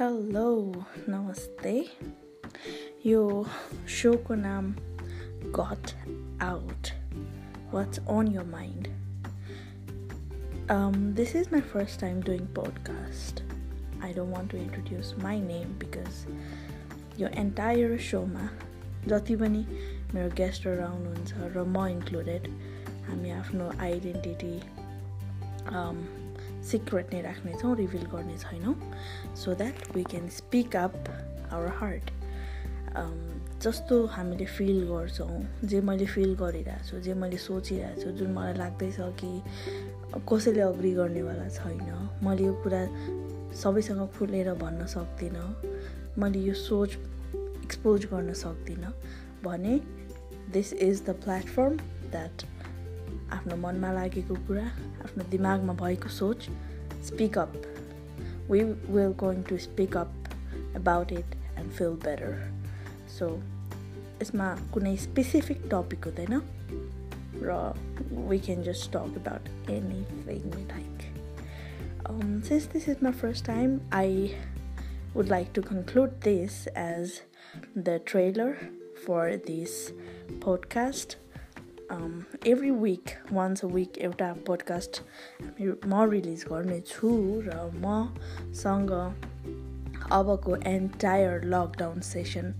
Hello नमस्ते यो सोको नाम गट out watts on your mind this is my first time doing podcast I don't want to introduce my name because yo entire Soma जति पनि मेरो गेस्टहरू आउनुहुन्छ र म इन्क्लुडेड हामी आफ्नो आइडेन्टिटी secret नै राख्नेछौँ रिभिल गर्ने छैनौँ। So that we can speak up our heart जस्तो हामीले फिल गर्छौँ जे मैले फिल गरिरहेको छु जे मैले सोचिरहेको छु जुन मलाई लाग्दैछ कि कसैले अग्री गर्नेवाला छैन मैले यो कुरा सबैसँग खुलेर भन्न सक्दिनँ मैले यो सोच एक्सपोज गर्न सक्दिनँ भने this is the platform that आफ्नो मनमा लागेको कुरा आफ्नो दिमागमा भएको सोच speak up we will going to speak up about it and feel better so यसमा कुनै स्पेसिफिक टपिक हुँदैन र we can just talk about anything we like since this is my first time, I would like to conclude this as the trailer for this podcast. every week once a week एउटा podcast म release गर्नेछु र मसँग अबको entire lockdown session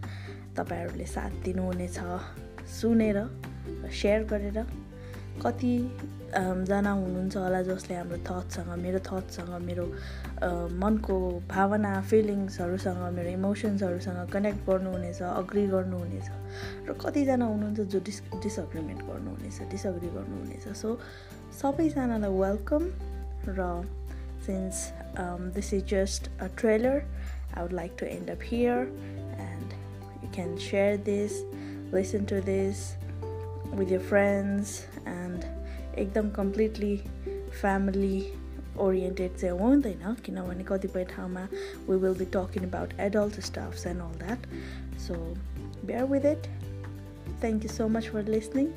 तपाईँहरूले साथ दिनुहुनेछ सुनेर सेयर गरेर। कति जना हुनुहुन्छ होला जसले हाम्रो थट्ससँग मेरो थट्ससँग मेरो मनको भावना फिलिङ्सहरूसँग मेरो इमोसन्सहरूसँग कनेक्ट गर्नुहुनेछ अग्री गर्नुहुनेछ र कतिजना हुनुहुन्छ जो डिस डिसअग्रिमेन्ट गर्नुहुनेछ डिसअग्री गर्नुहुनेछ. सो सबैजनालाई welcome raw since this is just a trailer I would like to end up here and you can share this listen to this with your friends and एकदम completely family oriented चाहिँ हुँदैन किनभने कतिपय ठाउँमा we will be talking about adult staffs and all that so bear with it thank you so much for listening